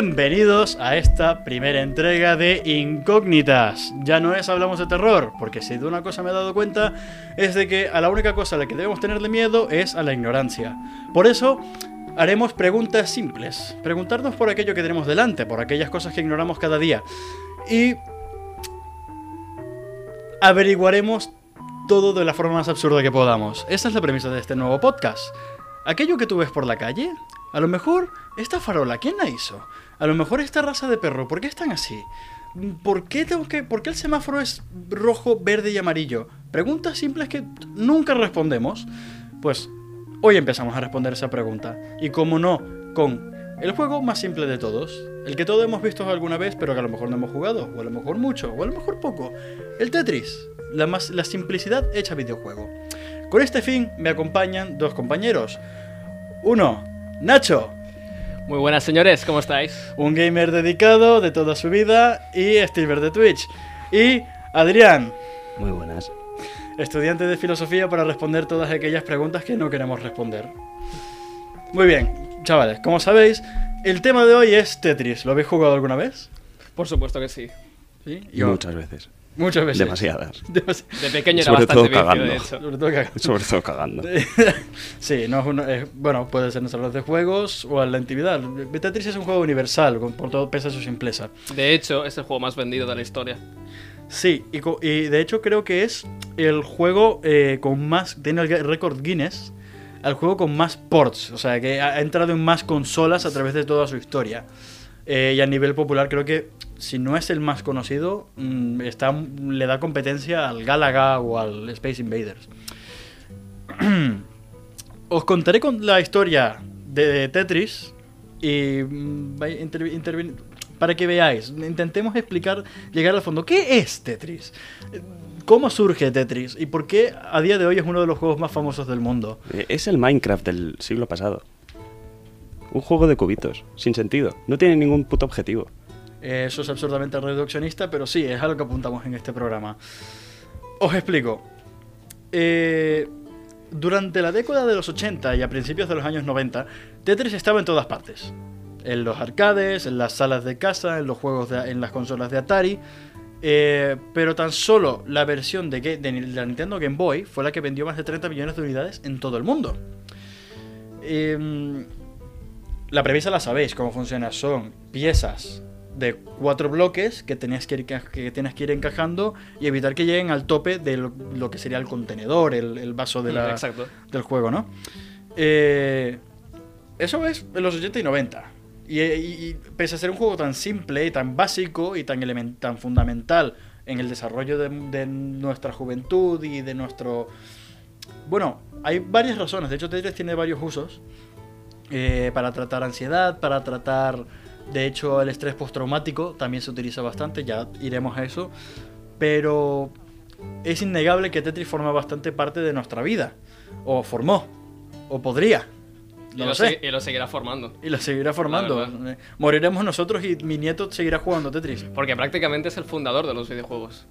Bienvenidos a esta primera entrega de Incógnitas. Ya no es hablamos de terror, porque si de una cosa me he dado cuenta es de que a la única cosa a la que debemos tenerle miedo es a la ignorancia. Por eso haremos preguntas simples, preguntarnos por aquello que tenemos delante, por aquellas cosas que ignoramos cada día. Y averiguaremos todo de la forma más absurda que podamos. Esa es la premisa de este nuevo podcast. Aquello que tú ves por la calle, a lo mejor esta farola, ¿quién la hizo? A lo mejor esta raza de perro, ¿por qué están así? ¿Por qué, tengo que, ¿Por qué el semáforo es rojo, verde y amarillo? Preguntas simples que nunca respondemos. Pues hoy empezamos a responder esa pregunta. Y como no, con el juego más simple de todos. El que todos hemos visto alguna vez, pero que a lo mejor no hemos jugado. O a lo mejor mucho, o a lo mejor poco. El Tetris. La, más, la simplicidad hecha videojuego. Con este fin me acompañan dos compañeros. Uno, Nacho. Muy buenas señores, ¿cómo estáis? Un gamer dedicado de toda su vida y streamer de Twitch. Y Adrián. Muy buenas. Estudiante de filosofía para responder todas aquellas preguntas que no queremos responder. Muy bien, chavales, como sabéis, el tema de hoy es Tetris. ¿Lo habéis jugado alguna vez? Por supuesto que sí. Sí. Y muchas veces. Muchas veces. Demasiadas. Demasi- De pequeño era Sobre bastante todo vicio, cagando. de hecho. Sobre todo que- Sobre todo cagando. sí, no es uno, bueno, puede ser en salas de juegos o en la intimidad. Tetris es un juego universal, con- por todo pese a su simpleza. De hecho, es el juego más vendido de la historia. Sí, y, de hecho creo que es el juego eh, con más. Tiene el récord Guinness. El juego con más ports. O sea, que ha ha entrado en más consolas a través de toda su historia. Eh, y a nivel popular, creo que si no es el más conocido, mm, le da competencia al Galaga o al Space Invaders. Os contaré con la historia de Tetris y mm, para que veáis, intentemos explicar, llegar al fondo. ¿Qué es Tetris? ¿Cómo surge Tetris? ¿Y por qué a día de hoy es uno de los juegos más famosos del mundo? Eh, Es el Minecraft del siglo pasado. Un juego de cubitos, sin sentido. No tiene ningún puto objetivo. Eh, Eso es absurdamente reduccionista, pero sí, es a lo que apuntamos en este programa. Os explico. Eh, durante la década de los 80 y a principios de los años 90, Tetris estaba en todas partes. En los arcades, en las salas de casa, en los juegos de- en las consolas de Atari. Eh, pero tan solo la versión de, de la Nintendo Game Boy fue la que vendió más de 30 millones de unidades en todo el mundo. Em, la premisa la sabéis cómo funciona. Son piezas de cuatro bloques que, tenías que, ir, que tienes que ir encajando y evitar que lleguen al tope de lo, lo que sería el contenedor, el, el vaso de la, Exacto. del juego, ¿no? Eh, eso es en los 80 y 90. Y, y- y pese a ser un juego tan simple y tan básico y tan, elemen- tan fundamental en el desarrollo de, de nuestra juventud y de nuestro... Bueno, hay varias razones. De hecho, Tetris tiene varios usos. eh, para tratar ansiedad, para tratar... De hecho, el estrés postraumático también se utiliza bastante, ya iremos a eso. Pero es innegable que Tetris forma bastante parte de nuestra vida. O formó. O podría. Y No lo, lo sé. y lo seguirá formando. Y lo seguirá formando. Eh, Moriremos nosotros y mi nieto seguirá jugando Tetris. Porque prácticamente es el fundador de los videojuegos.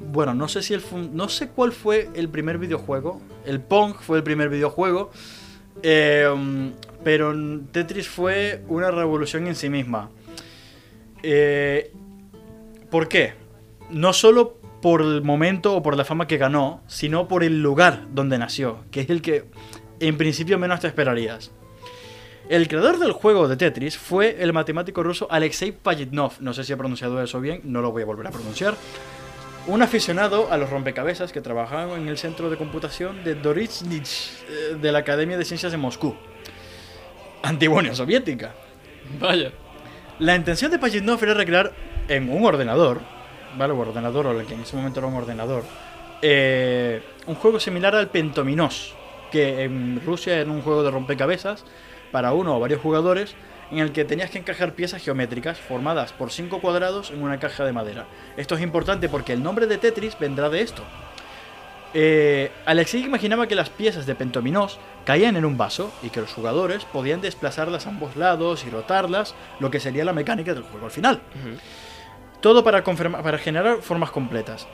Bueno, no sé si el no sé cuál fue el primer videojuego. El Pong fue el primer videojuego. Eh, pero Tetris fue una revolución en sí misma. Eh, ¿Por qué? No solo por el momento o por la fama que ganó, sino por el lugar donde nació, que es el que en principio menos te esperarías. El creador del juego de Tetris fue el matemático ruso Alexei Pajitnov. No sé si he pronunciado eso bien, no lo voy a volver a pronunciar. Un aficionado a los rompecabezas que trabajaba en el centro de computación de Dorichnich eh, de la Academia de Ciencias de Moscú. Antigua Unión Soviética. Vaya. La intención de Pajitnov era recrear en un ordenador, ¿vale? Un ordenador, o que en ese momento era un ordenador, eh, un juego similar al Pentominos, que en Rusia era un juego de rompecabezas para uno o varios jugadores, en el que tenías que encajar piezas geométricas formadas por cinco cuadrados en una caja de madera. Esto es importante porque el nombre de Tetris vendrá de esto. Eh, Alexei imaginaba que las piezas de Pentominos caían en un vaso y que los jugadores podían desplazarlas a ambos lados y rotarlas, lo que sería la mecánica del juego al final. Todo para, generar formas completas.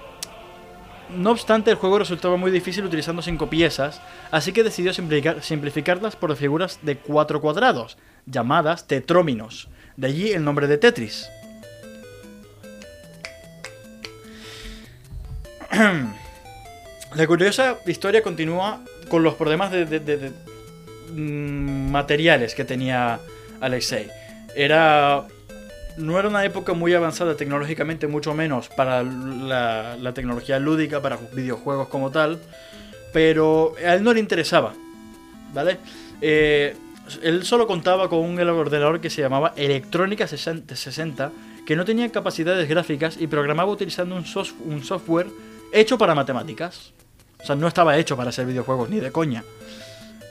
No obstante, el juego resultaba muy difícil utilizando cinco piezas, así que decidió simplificar- simplificarlas por figuras de cuatro cuadrados, llamadas tetróminos. De allí el nombre de Tetris. La curiosa historia continúa con los problemas de, de- de- mm, materiales que tenía Alexei. Era no era una época muy avanzada tecnológicamente, mucho menos para la, la tecnología lúdica, para videojuegos como tal, pero a él no le interesaba, ¿vale? Eh, él solo contaba con un ordenador que se llamaba Electrónica 60, 60, que no tenía capacidades gráficas y programaba utilizando un software hecho para matemáticas. O sea, no estaba hecho para hacer videojuegos, ni de coña.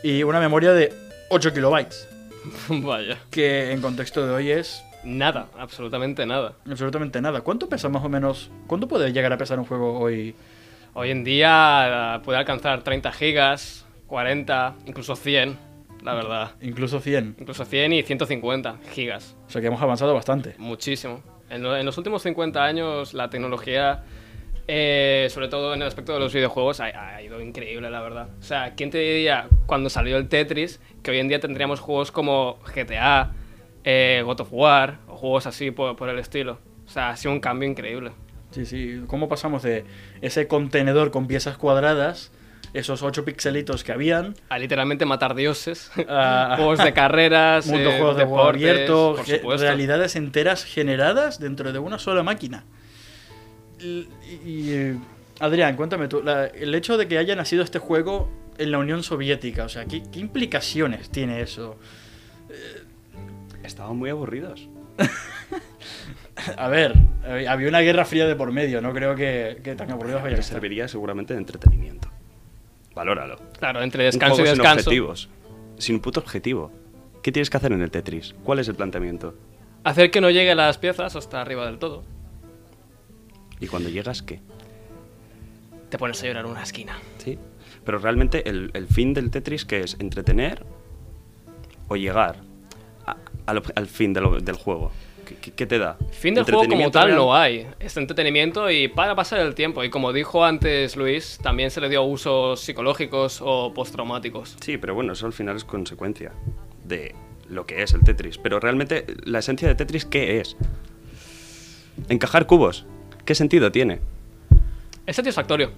Y una memoria de 8 kilobytes, Vaya. que en contexto de hoy es Nada, absolutamente nada. Absolutamente nada. ¿Cuánto pesa más o menos? ¿Cuánto puede llegar a pesar un juego hoy? Hoy en día eh, puede alcanzar 30 gigas, 40, incluso 100, la verdad. Incluso 100. Incluso 100 y 150 gigas. O sea que hemos avanzado bastante. Muchísimo. En, lo- en los últimos 50 años la tecnología, eh, sobre todo en el aspecto de los videojuegos, ha, ha ido increíble, la verdad. O sea, ¿quién te diría cuando salió el Tetris que hoy en día tendríamos juegos como GTA, eh, God of War o juegos así por, por el estilo? O sea, ha sido un cambio increíble. Sí, sí. ¿Cómo pasamos de ese contenedor con piezas cuadradas, esos 8 pixelitos que habían, A literalmente matar dioses, juegos de carreras, mundo eh, juegos de juego deportes, abierto, realidades enteras generadas dentro de una sola máquina? Y, y, eh, Adrián, cuéntame tú, la- el hecho de que haya nacido este juego en la Unión Soviética, o sea, ¿qué, qué implicaciones tiene eso? Estaban muy aburridos. A ver, eh, había una guerra fría de por medio, no creo que, que tan aburridos vayan serviría seguramente de entretenimiento. Valóralo. Claro, entre descanso y sin descanso. objetivos. Sin un puto objetivo. ¿Qué tienes que hacer en el Tetris? ¿Cuál es el planteamiento? Hacer que no llegue las piezas hasta arriba del todo. Y cuando llegas, ¿qué? Te pones a llorar en una esquina. Sí. Pero realmente el, el fin del Tetris, que es entretener o llegar a- al, al fin de lo- del juego. ¿Qué, qué- qué te da? Fin del juego como ¿Entretenimiento tal real? no hay. Es entretenimiento y para pasar el tiempo. Y como dijo antes Luis, también se le dio usos psicológicos o postraumáticos. Sí, pero bueno, eso al final es consecuencia de lo que es el Tetris. Pero realmente, la esencia de Tetris, ¿qué es? Encajar cubos. ¿Qué sentido tiene? Es satisfactorio.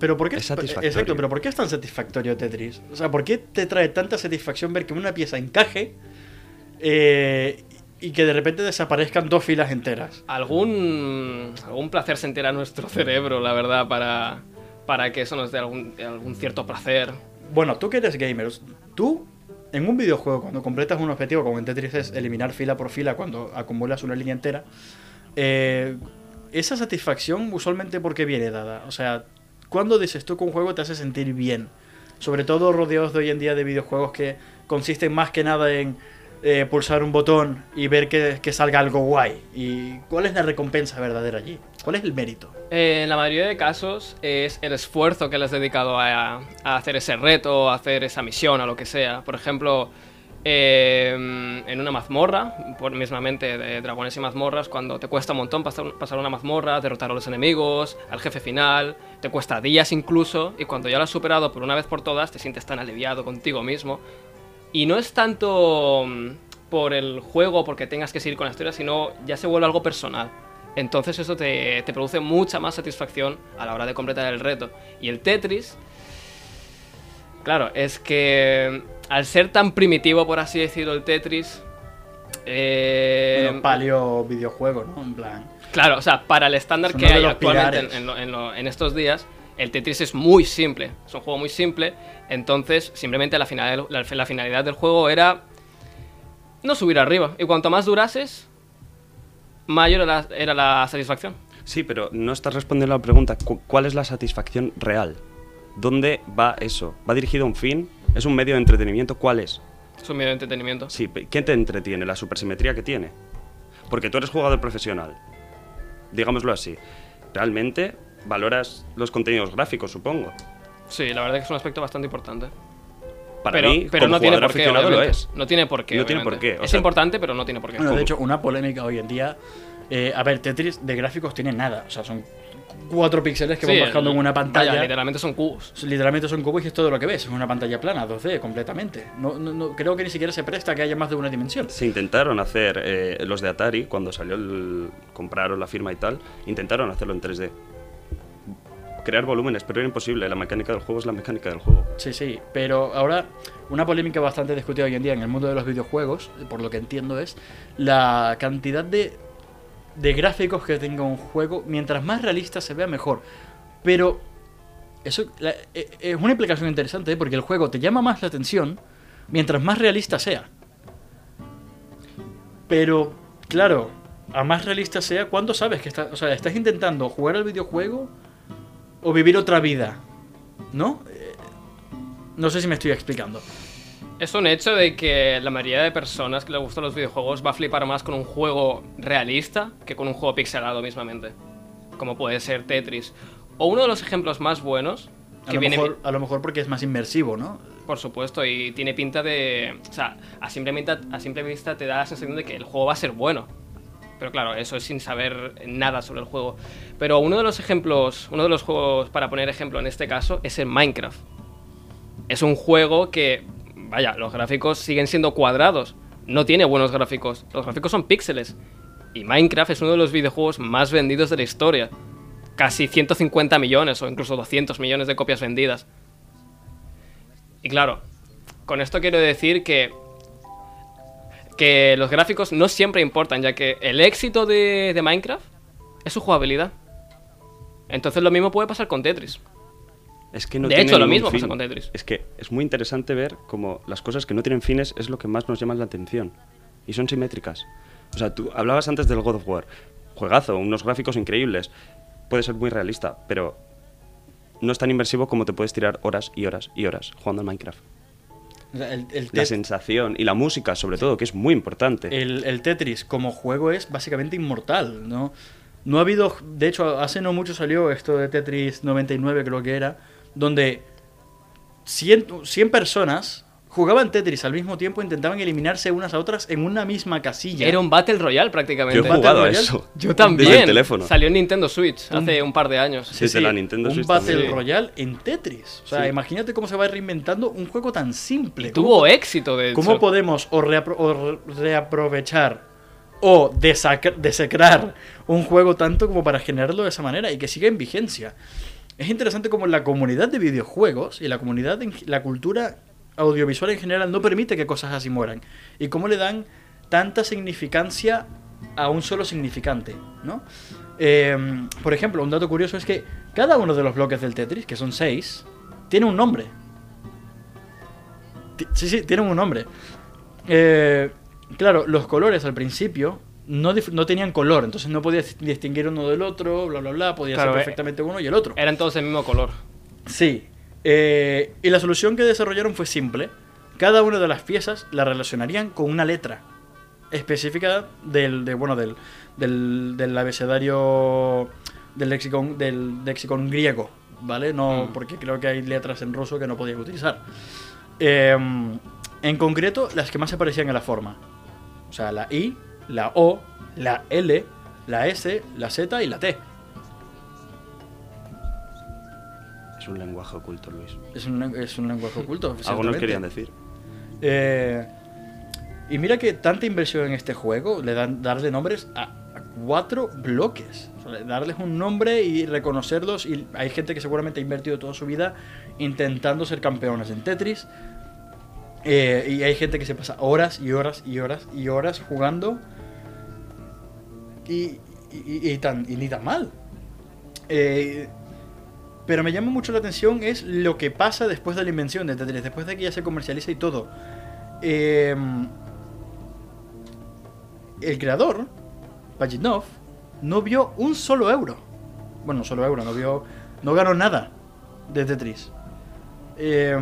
Pero ¿por qué Es satisfactorio. Exacto, pero ¿por qué es tan satisfactorio Tetris? O sea, ¿por qué te trae tanta satisfacción ver que una pieza encaje eh, y que de repente desaparezcan dos filas enteras? Algún, algún placer sentirá nuestro cerebro, la verdad, para, para que eso nos dé algún, algún cierto placer. Bueno, tú que eres gamer, tú en un videojuego cuando completas un objetivo como en Tetris es eliminar fila por fila cuando acumulas una línea entera, eh, esa satisfacción usualmente por qué viene dada? O sea, ¿cuándo dices tú que un juego te hace sentir bien? Sobre todo rodeados de hoy en día de videojuegos que consisten más que nada en eh, pulsar un botón y ver que, salga algo guay. ¿Y cuál es la recompensa verdadera allí? ¿Cuál es el mérito? Eh, en la mayoría de casos es el esfuerzo que le has dedicado a, a hacer ese reto, a hacer esa misión, a lo que sea. Por ejemplo, eh, en una mazmorra, por mismamente de dragones y mazmorras, cuando te cuesta un montón pasar, pasar una mazmorra, derrotar a los enemigos, al jefe final, te cuesta días incluso, y cuando ya lo has superado por una vez por todas, te sientes tan aliviado contigo mismo. Y no es tanto mm, por el juego, porque tengas que seguir con la historia, sino ya se vuelve algo personal. Entonces eso te, te produce mucha más satisfacción a la hora de completar el reto. Y el Tetris, claro, es que al ser tan primitivo, por así decirlo, el Tetris... eh, Bueno, palio videojuego, ¿no? En plan... Claro, o sea, para el estándar Son que hay actualmente en, pilares. en lo- en lo- en estos días, el Tetris es muy simple. Es un juego muy simple. Entonces, simplemente la, final- la- la finalidad del juego era no subir arriba. Y cuanto más durases, mayor era la, era la satisfacción. Sí, pero no estás respondiendo a la pregunta. cu- ¿Cuál es la satisfacción real? ¿Dónde va eso? ¿Va dirigido a un fin? ¿Es un medio de entretenimiento? ¿Cuál es? Es un medio de entretenimiento. Sí, ¿quién te entretiene? La supersimetría que tiene. Porque tú eres jugador profesional. Digámoslo así. Realmente valoras los contenidos gráficos, supongo. Sí, la verdad que es un aspecto bastante importante. Para pero mí, pero como no tiene por qué, aficionado, lo es. No tiene por qué. No tiene por qué, o Es sea- importante, pero no tiene por qué. Bueno, de hecho, una polémica hoy en día. eh, a ver, Tetris de gráficos tiene nada. O sea, son cuatro píxeles que Sí, van bajando en una pantalla. Vaya, literalmente son cubos. Literalmente son cubos y es todo lo que ves. Es una pantalla plana, 2D, completamente. No, no, no- creo que ni siquiera se presta a que haya más de una dimensión. Se intentaron hacer, eh, los de Atari, cuando salió el. compraron la firma y tal, intentaron hacerlo en 3D. Crear volúmenes, pero era imposible. La mecánica del juego es la mecánica del juego. Sí, sí, pero ahora una polémica bastante discutida hoy en día en el mundo de los videojuegos, por lo que entiendo, es la cantidad de, de gráficos que tenga un juego. Mientras más realista se vea, mejor. Pero eso la- eh, es una implicación interesante, ¿eh? porque el juego te llama más la atención mientras más realista sea. Pero, claro, a más realista sea, ¿cuándo sabes que estás, o sea, estás intentando jugar al videojuego o vivir otra vida? ¿No? Eh, No sé si me estoy explicando. Es un hecho de que la mayoría de personas que les gustan los videojuegos va a flipar más con un juego realista que con un juego pixelado mismamente. Como puede ser Tetris. O uno de los ejemplos más buenos, A que lo, viene, mejor, a lo mejor porque es más inmersivo, ¿no? por supuesto, y tiene pinta de... O sea, a simple, vista, a simple vista te da la sensación de que el juego va a ser bueno. Pero claro, eso es sin saber nada sobre el juego. Pero uno de los ejemplos, uno de los juegos para poner ejemplo en este caso es el Minecraft. Es un juego que, vaya, los gráficos siguen siendo cuadrados. No tiene buenos gráficos. Los gráficos son píxeles. Y Minecraft es uno de los videojuegos más vendidos de la historia. Casi 150 millones o incluso 200 millones de copias vendidas. Y claro, con esto quiero decir que que los gráficos no siempre importan, ya que el éxito de, de Minecraft es su jugabilidad. Entonces lo mismo puede pasar con Tetris. Es que no De hecho, lo mismo fin. pasa con Tetris. Es que es muy interesante ver cómo las cosas que no tienen fines es lo que más nos llama la atención. Y son simétricas. O sea, tú hablabas antes del God of War. Juegazo, unos gráficos increíbles. Puede ser muy realista, pero no es tan inmersivo como te puedes tirar horas y horas y horas jugando al Minecraft. El, el La sensación y la música, sobre todo, que es muy importante. el- el Tetris como juego es básicamente inmortal, ¿no? No ha habido, de hecho, hace no mucho salió esto de Tetris 99, creo que era, donde 100, 100 personas jugaban Tetris al mismo tiempo, intentaban eliminarse unas a otras en una misma casilla. Era un Battle Royale prácticamente. Yo he jugado a eso. Yo también. Desde el teléfono. Salió en Nintendo Switch Un- hace un par de años. Sí, de la Nintendo un Switch Battle también. Royale en Tetris. O sea, Sí. imagínate cómo se va reinventando un juego tan simple. Y ¿Cómo tuvo éxito, de hecho. ¿Cómo podemos o, reapro- o re- reaprovechar o desecrar un juego tanto como para generarlo de esa manera y que siga en vigencia? Es interesante como la comunidad de videojuegos y la comunidad, en, la cultura audiovisual en general no permite que cosas así mueran. Y cómo le dan tanta significancia a un solo significante, ¿no? Eh, por ejemplo, un dato curioso es que cada uno de los bloques del Tetris, que son seis, tiene un nombre. Sí, sí, tienen un nombre. Eh, claro, los colores al principio no, tenían color, entonces no podías distinguir uno del otro, bla, bla, bla, podía Claro, ser eh, perfectamente uno y el otro. Eran todos del mismo color. Sí. Eh, y la solución que desarrollaron fue simple. Cada una de las piezas la relacionarían con una letra específica del, de, bueno, del, del, del abecedario del lexicon, del lexicon griego, ¿vale? No, Mm. porque creo que hay letras en ruso que no podían utilizar. Eh, en concreto, las que más se parecían a la forma. O sea, la I, la O, la L, la S, la Z y la T. Es un lenguaje oculto, Luis. Es un, es un lenguaje oculto. Algo nos ciertamente. querían decir. Eh, y mira que tanta inversión en este juego, le dan darle nombres a, a cuatro bloques. O sea, darles un nombre y reconocerlos. Y hay gente que seguramente ha invertido toda su vida intentando ser campeones en Tetris. Eh, y hay gente que se pasa horas y horas y horas y horas jugando. Y, y- y tan, y ni tan mal. Eh, pero me llama mucho la atención es lo que pasa después de la invención de Tetris, después de que ya se comercializa y todo. Eh, el creador, Pajitnov, no vio un solo euro. Bueno, un solo euro, no vio, no ganó nada de Tetris. Eh,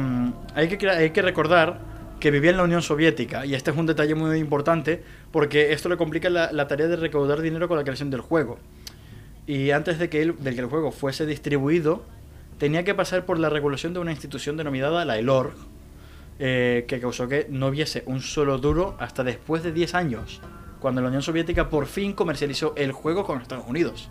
hay, que, hay que recordar que vivía en la Unión Soviética. Y este es un detalle muy importante porque esto le complica la, tarea de recaudar dinero con la creación del juego. Y antes de que, de que el juego fuese distribuido, tenía que pasar por la regulación de una institución denominada la ELOR, eh, que causó que no hubiese un solo duro hasta después de 10 años, cuando la Unión Soviética por fin comercializó el juego con Estados Unidos.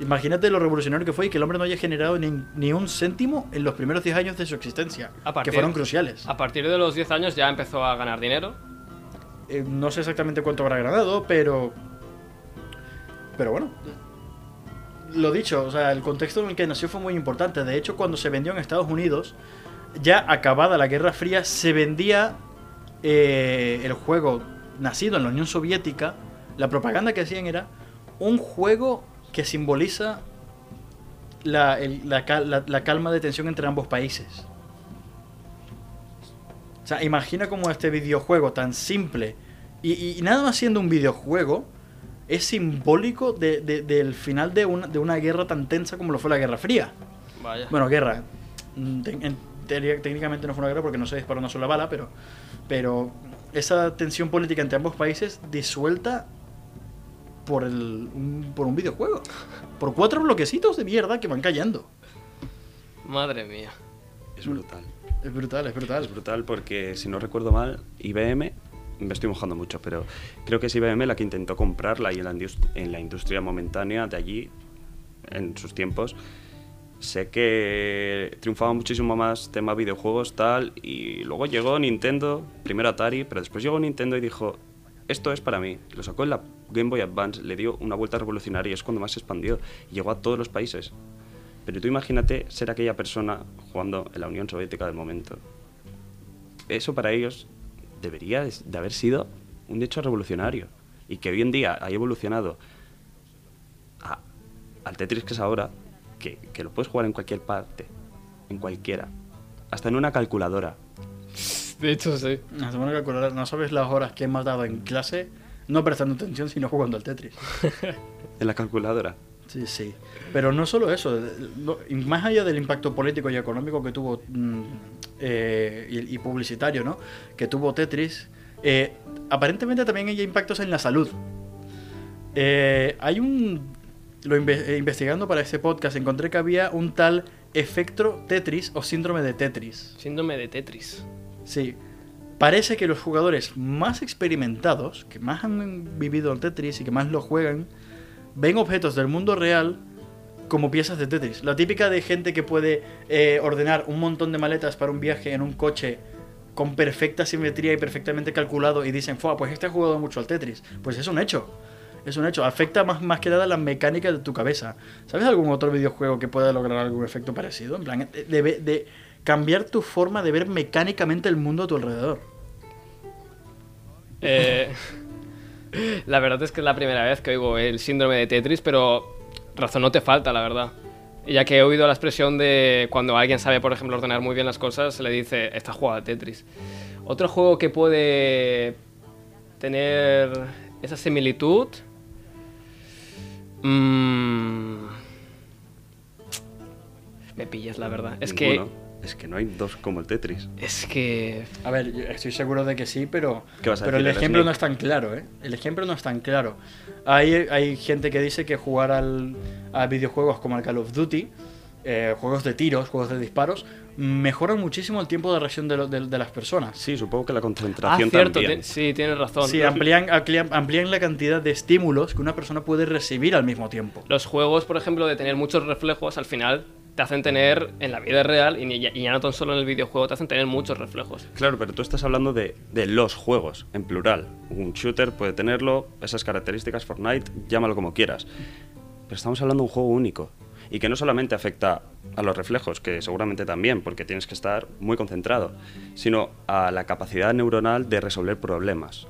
Imagínate lo revolucionario que fue y que el hombre no haya generado ni, ni un céntimo en los primeros 10 años de su existencia, A partir- que fueron cruciales. A partir de los 10 años ya empezó a ganar dinero. Eh, no sé exactamente cuánto habrá ganado, pero. Pero bueno. Lo dicho, o sea, el contexto en el que nació fue muy importante. De hecho, cuando se vendió en Estados Unidos, ya acabada la Guerra Fría, se vendía eh, el juego nacido en la Unión Soviética. La propaganda que hacían era un juego que simboliza la, calma de tensión entre ambos países. O sea, imagina cómo este videojuego tan simple y, y nada más siendo un videojuego es simbólico de- de- del final de una, de una guerra tan tensa como lo fue la Guerra Fría. Vaya. Bueno, guerra. Técnicamente no fue una guerra porque no se disparó una sola bala, pero, pero esa tensión política entre ambos países disuelta por, el, un, por un videojuego. Por cuatro bloquecitos de mierda que van cayendo. Madre mía. Es brutal. Es brutal, es brutal. Es brutal porque, si no recuerdo mal, IBM, me estoy mojando mucho, pero creo que es IBM la que intentó comprarla y en la, en la industria momentánea de allí, en sus tiempos, sé que triunfaba muchísimo más tema videojuegos tal y luego llegó Nintendo, primero Atari, pero después llegó Nintendo y dijo, esto es para mí. Lo sacó en la Game Boy Advance, le dio una vuelta revolucionaria y es cuando más se expandió y llegó a todos los países. Pero tú imagínate ser aquella persona jugando en la Unión Soviética del momento. Eso para ellos debería de haber sido un hecho revolucionario. Y que hoy en día haya evolucionado a- al Tetris que es ahora, que, que lo puedes jugar en cualquier parte, en cualquiera, hasta en una calculadora. De hecho, sí. No, te van a calcular, no sabes las horas que hemos dado en clase, no prestando atención, sino jugando al Tetris. En la calculadora. Sí, sí. Pero no solo eso, lo- más allá del impacto político y económico que tuvo mm, eh, y, y publicitario, ¿no? Que tuvo Tetris, eh, aparentemente también hay impactos en la salud. Eh, hay un... Lo inve- investigando para este podcast encontré que había un tal efecto Tetris o síndrome de Tetris. Síndrome de Tetris. Sí. Parece que los jugadores más experimentados, que más han vivido el Tetris y que más lo juegan, ven objetos del mundo real como piezas de Tetris. La típica de gente que puede eh, ordenar un montón de maletas para un viaje en un coche con perfecta simetría y perfectamente calculado y dicen, Fua, pues este ha jugado mucho al Tetris. Pues es un hecho. Es un hecho. Afecta más, más que nada la mecánica de tu cabeza. ¿Sabes algún otro videojuego que pueda lograr algún efecto parecido? En plan, de- de cambiar tu forma de ver mecánicamente el mundo a tu alrededor. Eh, la verdad es que es la primera vez que oigo el síndrome de Tetris, pero razón no te falta, la verdad. Ya que he oído la expresión de cuando alguien sabe, por ejemplo, ordenar muy bien las cosas, se le dice, está jugado a Tetris. Otro juego que puede tener esa similitud... mm, me pillas, la verdad. Es que... Es que no hay dos como el Tetris. Es que... A ver, yo estoy seguro de que sí, pero, ¿Qué vas a pero el decir, el ejemplo Snake? no es tan claro, ¿eh? El ejemplo no es tan claro. Hay, hay gente que dice que jugar al, a videojuegos como el Call of Duty, eh, juegos de tiros, juegos de disparos, mejoran muchísimo el tiempo de reacción de, lo- de- de las personas. Sí, supongo que la Ah, concentración cierto, también. sí, tienes razón. Sí, amplían, amplían la cantidad de estímulos que una persona puede recibir al mismo tiempo. Los juegos, por ejemplo, de tener muchos reflejos, al final te hacen tener en la vida real y, ni- y ya no tan solo en el videojuego, te hacen tener muchos reflejos. Claro, pero tú estás hablando de, de los juegos, en plural. Un shooter puede tenerlo, esas características, Fortnite, llámalo como quieras. Pero estamos hablando de un juego único. Y que no solamente afecta a los reflejos, que seguramente también, porque tienes que estar muy concentrado, sino a la capacidad neuronal de resolver problemas.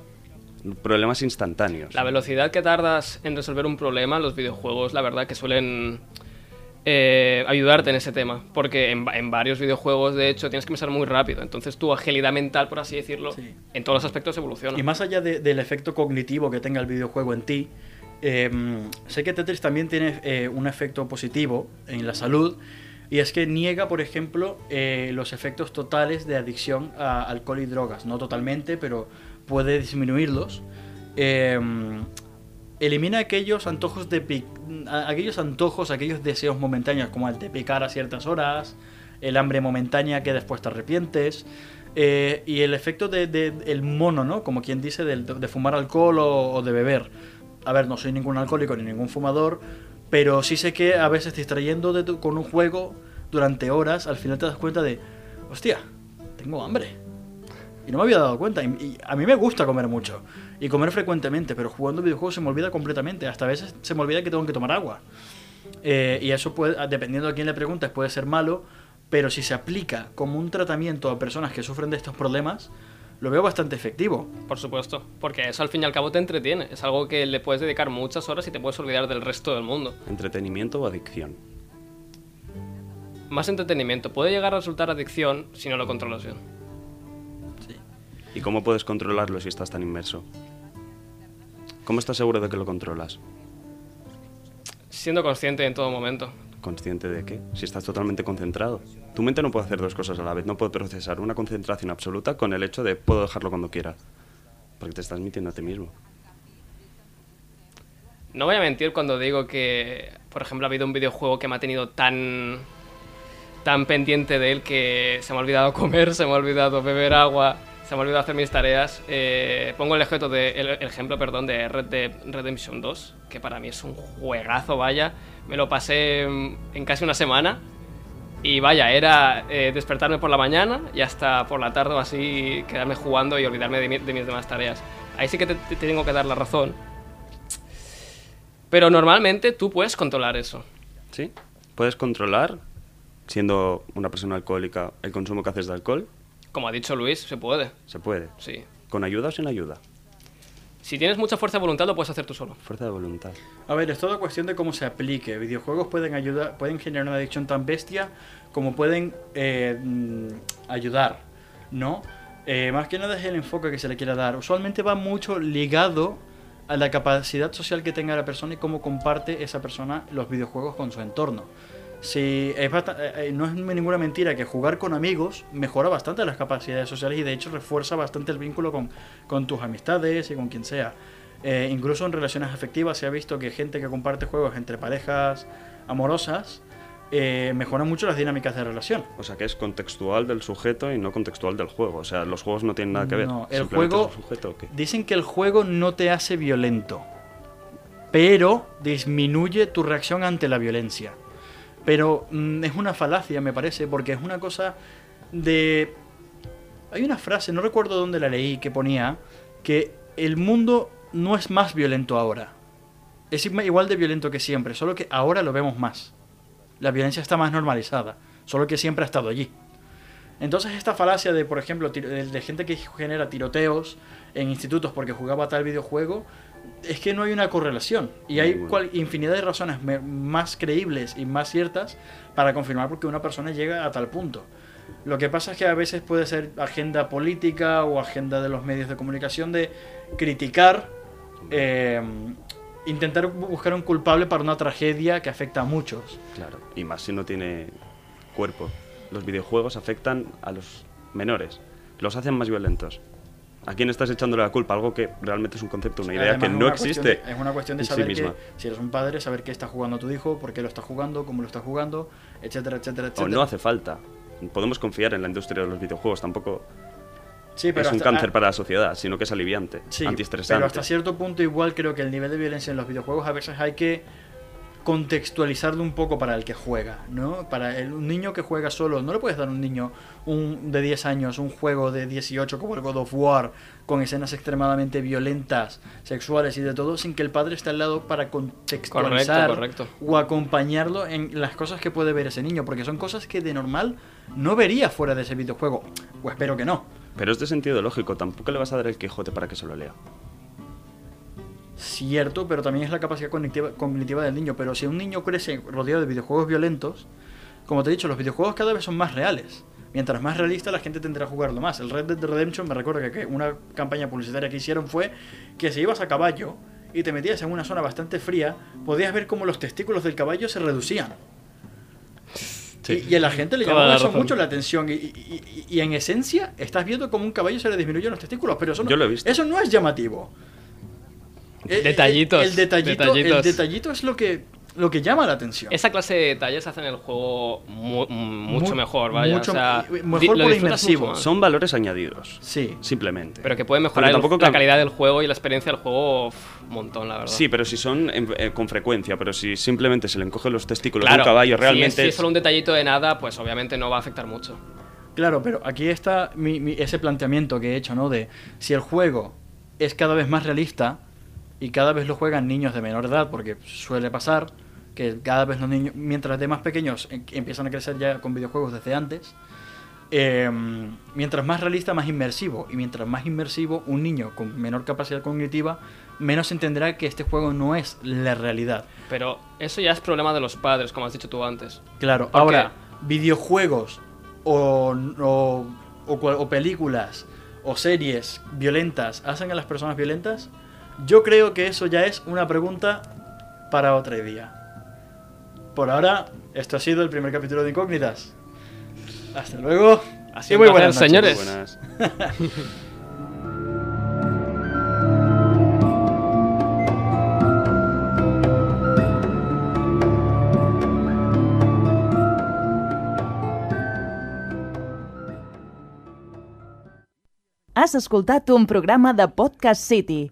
Problemas instantáneos. La velocidad que tardas en resolver un problema, los videojuegos, la verdad que suelen eh, ayudarte en ese tema. Porque en, va- en varios videojuegos, de hecho, tienes que pensar muy rápido. Entonces tu agilidad mental, por así decirlo, Sí. en todos los aspectos evoluciona. Y más allá de- del efecto cognitivo que tenga el videojuego en ti, eh, sé que Tetris también tiene eh, un efecto positivo en la salud Y es que niega, por ejemplo, eh, los efectos totales de adicción a alcohol y drogas. No totalmente, pero puede disminuirlos. Elimina aquellos antojos de aquellos antojos, aquellos deseos momentáneos, como el de picar a ciertas horas, el hambre momentánea que después te arrepientes. eh, y el efecto de, de- el mono, ¿no? Como quien dice, del- de, fumar alcohol o, o de beber. A ver, no soy ningún alcohólico ni ningún fumador, pero sí sé que a veces distrayendo de tu- con un juego durante horas, al final te das cuenta de, hostia, tengo hambre. Y no me había dado cuenta. Y, y a mí me gusta comer mucho. Y comer frecuentemente, pero jugando videojuegos se me olvida completamente. Hasta a veces se me olvida que tengo que tomar agua. Eh, y eso puede, dependiendo a quién le preguntes, puede ser malo. Pero si se aplica como un tratamiento a personas que sufren de estos problemas, lo veo bastante efectivo. Por supuesto, porque eso al fin y al cabo te entretiene. Es algo que le puedes dedicar muchas horas y te puedes olvidar del resto del mundo. ¿Entretenimiento o adicción? Más entretenimiento. Puede llegar a resultar adicción si no lo controlas bien. ¿Y cómo puedes controlarlo si estás tan inmerso? ¿Cómo estás seguro de que lo controlas? Siendo consciente en todo momento. ¿Consciente de qué? Si estás totalmente concentrado. Tu mente no puede hacer dos cosas a la vez. No puede procesar una concentración absoluta con el hecho de puedo dejarlo cuando quiera. Porque te estás mintiendo a ti mismo. No voy a mentir cuando digo que, por ejemplo, ha habido un videojuego que me ha tenido tan tan pendiente de él que se me ha olvidado comer, se me ha olvidado beber agua, se me ha olvidado hacer mis tareas. Eh, pongo el ejemplo, de, el, el ejemplo perdón, de Red Dead Redemption 2, que para mí es un juegazo, vaya. Me lo pasé en, en casi una semana. Y vaya, era eh, despertarme por la mañana y hasta por la tarde o así quedarme jugando y olvidarme de, mi- de mis demás tareas. Ahí sí que te, te tengo que dar la razón. Pero normalmente tú puedes controlar eso. ¿Sí? Puedes controlar, siendo una persona alcohólica, el consumo que haces de alcohol. Como ha dicho Luis, se puede. Se puede. Sí. ¿Con ayuda o sin ayuda? Si tienes mucha fuerza de voluntad, lo puedes hacer tú solo. Fuerza de voluntad. A ver, es toda cuestión de cómo se aplique. Videojuegos pueden ayudar, pueden generar una adicción tan bestia como pueden eh, mm, ayudar, ¿no? Eh, más que nada es el enfoque que se le quiera dar. Usualmente va mucho ligado a la capacidad social que tenga la persona y cómo comparte esa persona los videojuegos con su entorno. Si es basta- eh, eh, no es ninguna mentira que jugar con amigos mejora bastante las capacidades sociales y de hecho refuerza bastante el vínculo con, con tus amistades y con quien sea. Eh, incluso en relaciones afectivas se ha visto que gente que comparte juegos entre parejas amorosas eh, mejora mucho las dinámicas de relación. O sea que es contextual del sujeto y no contextual del juego. O sea, los juegos no tienen nada que ver. No, el juego- sujeto. Dicen que el juego no te hace violento, pero disminuye tu reacción ante la violencia. Pero mm, es una falacia, me parece, porque es una cosa de... Hay una frase, no recuerdo dónde la leí, que ponía que el mundo no es más violento ahora. Es igual de violento que siempre, solo que ahora lo vemos más. La violencia está más normalizada, solo que siempre ha estado allí. Entonces esta falacia de, por ejemplo, de gente que genera tiroteos en institutos porque jugaba tal videojuego, es que no hay una correlación. Y hay cual- infinidad de razones más creíbles y más ciertas para confirmar por qué una persona llega a tal punto. Lo que pasa es que a veces puede ser agenda política o agenda de los medios de comunicación de criticar, eh, intentar bu- buscar un culpable para una tragedia que afecta a muchos. Claro. Y más si no tiene cuerpo. Los videojuegos afectan a los menores. Los hacen más violentos. ¿A quién estás echándole la culpa? Algo que realmente es un concepto, una idea Además, que no existe. de- es una cuestión de sí saber que, si eres un padre, saber qué está jugando tu hijo, por qué lo está jugando, cómo lo está jugando, etcétera, etcétera, O etcétera. no hace falta. Podemos confiar en la industria de los videojuegos. Tampoco Sí, es un cáncer para la sociedad, sino que es aliviante, Sí, antiestresante. pero hasta cierto punto igual creo que el nivel de violencia en los videojuegos a veces hay que contextualizarlo un poco para el que juega, ¿no? Para el, un niño que juega solo, no le puedes dar a un niño un, de 10 años un juego de 18 como el God of War con escenas extremadamente violentas, sexuales y de todo sin que el padre esté al lado para contextualizar Correcto, correcto. o acompañarlo en las cosas que puede ver ese niño, porque son cosas que de normal no vería fuera de ese videojuego, o espero que no. Pero es de sentido lógico, tampoco le vas a dar el Quijote para que se lo lea. Cierto, pero también es la capacidad cognitiva, cognitiva del niño. Pero si un niño crece rodeado de videojuegos violentos, como te he dicho, los videojuegos cada vez son más reales. Mientras más realista, la gente tendrá a jugarlo más. El Red Dead Redemption, me recuerdo que, una campaña publicitaria que hicieron fue que si ibas a caballo y te metías en una zona bastante fría, podías ver cómo los testículos del caballo se reducían. Y, y a la gente le la eso razón. mucho la atención. Y, y- y- en esencia, estás viendo como un caballo se le disminuyen los testículos. Pero eso no, Yo lo he visto. Eso no es llamativo. Eh, Detallitos, El, detallito, detallitos. el detallito es lo que, lo que llama la atención. Esa clase de detalles hacen el juego mu- mucho Mu- mejor, vaya. mucho- o sea, mejor por inmersivo. Son valores añadidos. Sí. Simplemente. Pero que puede mejorar el- la calidad del juego y la experiencia del juego uf, un montón, la verdad. Sí, pero si son en- eh, con frecuencia, pero si simplemente se le encogen los testículos claro, a un caballo, si realmente es, si es es- solo un detallito de nada, pues obviamente no va a afectar mucho. Claro, pero aquí está mi- mi- ese planteamiento que he hecho, ¿no? De si el juego es cada vez más realista y cada vez lo juegan niños de menor edad, porque suele pasar que cada vez los niños, mientras de más pequeños em- empiezan a crecer ya con videojuegos desde antes, eh, mientras más realista, más inmersivo. Y mientras más inmersivo, un niño con menor capacidad cognitiva, menos entenderá que este juego no es la realidad. Pero eso ya es problema de los padres, como has dicho tú antes. Claro, ¿Por ahora, videojuegos o, o, o películas o series violentas hacen a las personas violentas, yo creo que eso ya es una pregunta para otro día. Por ahora, esto ha sido el primer capítulo de Incógnitas. Hasta luego. Y sido muy un buenas noches. señores. buenas. Has escoltat un programa de Podcast City,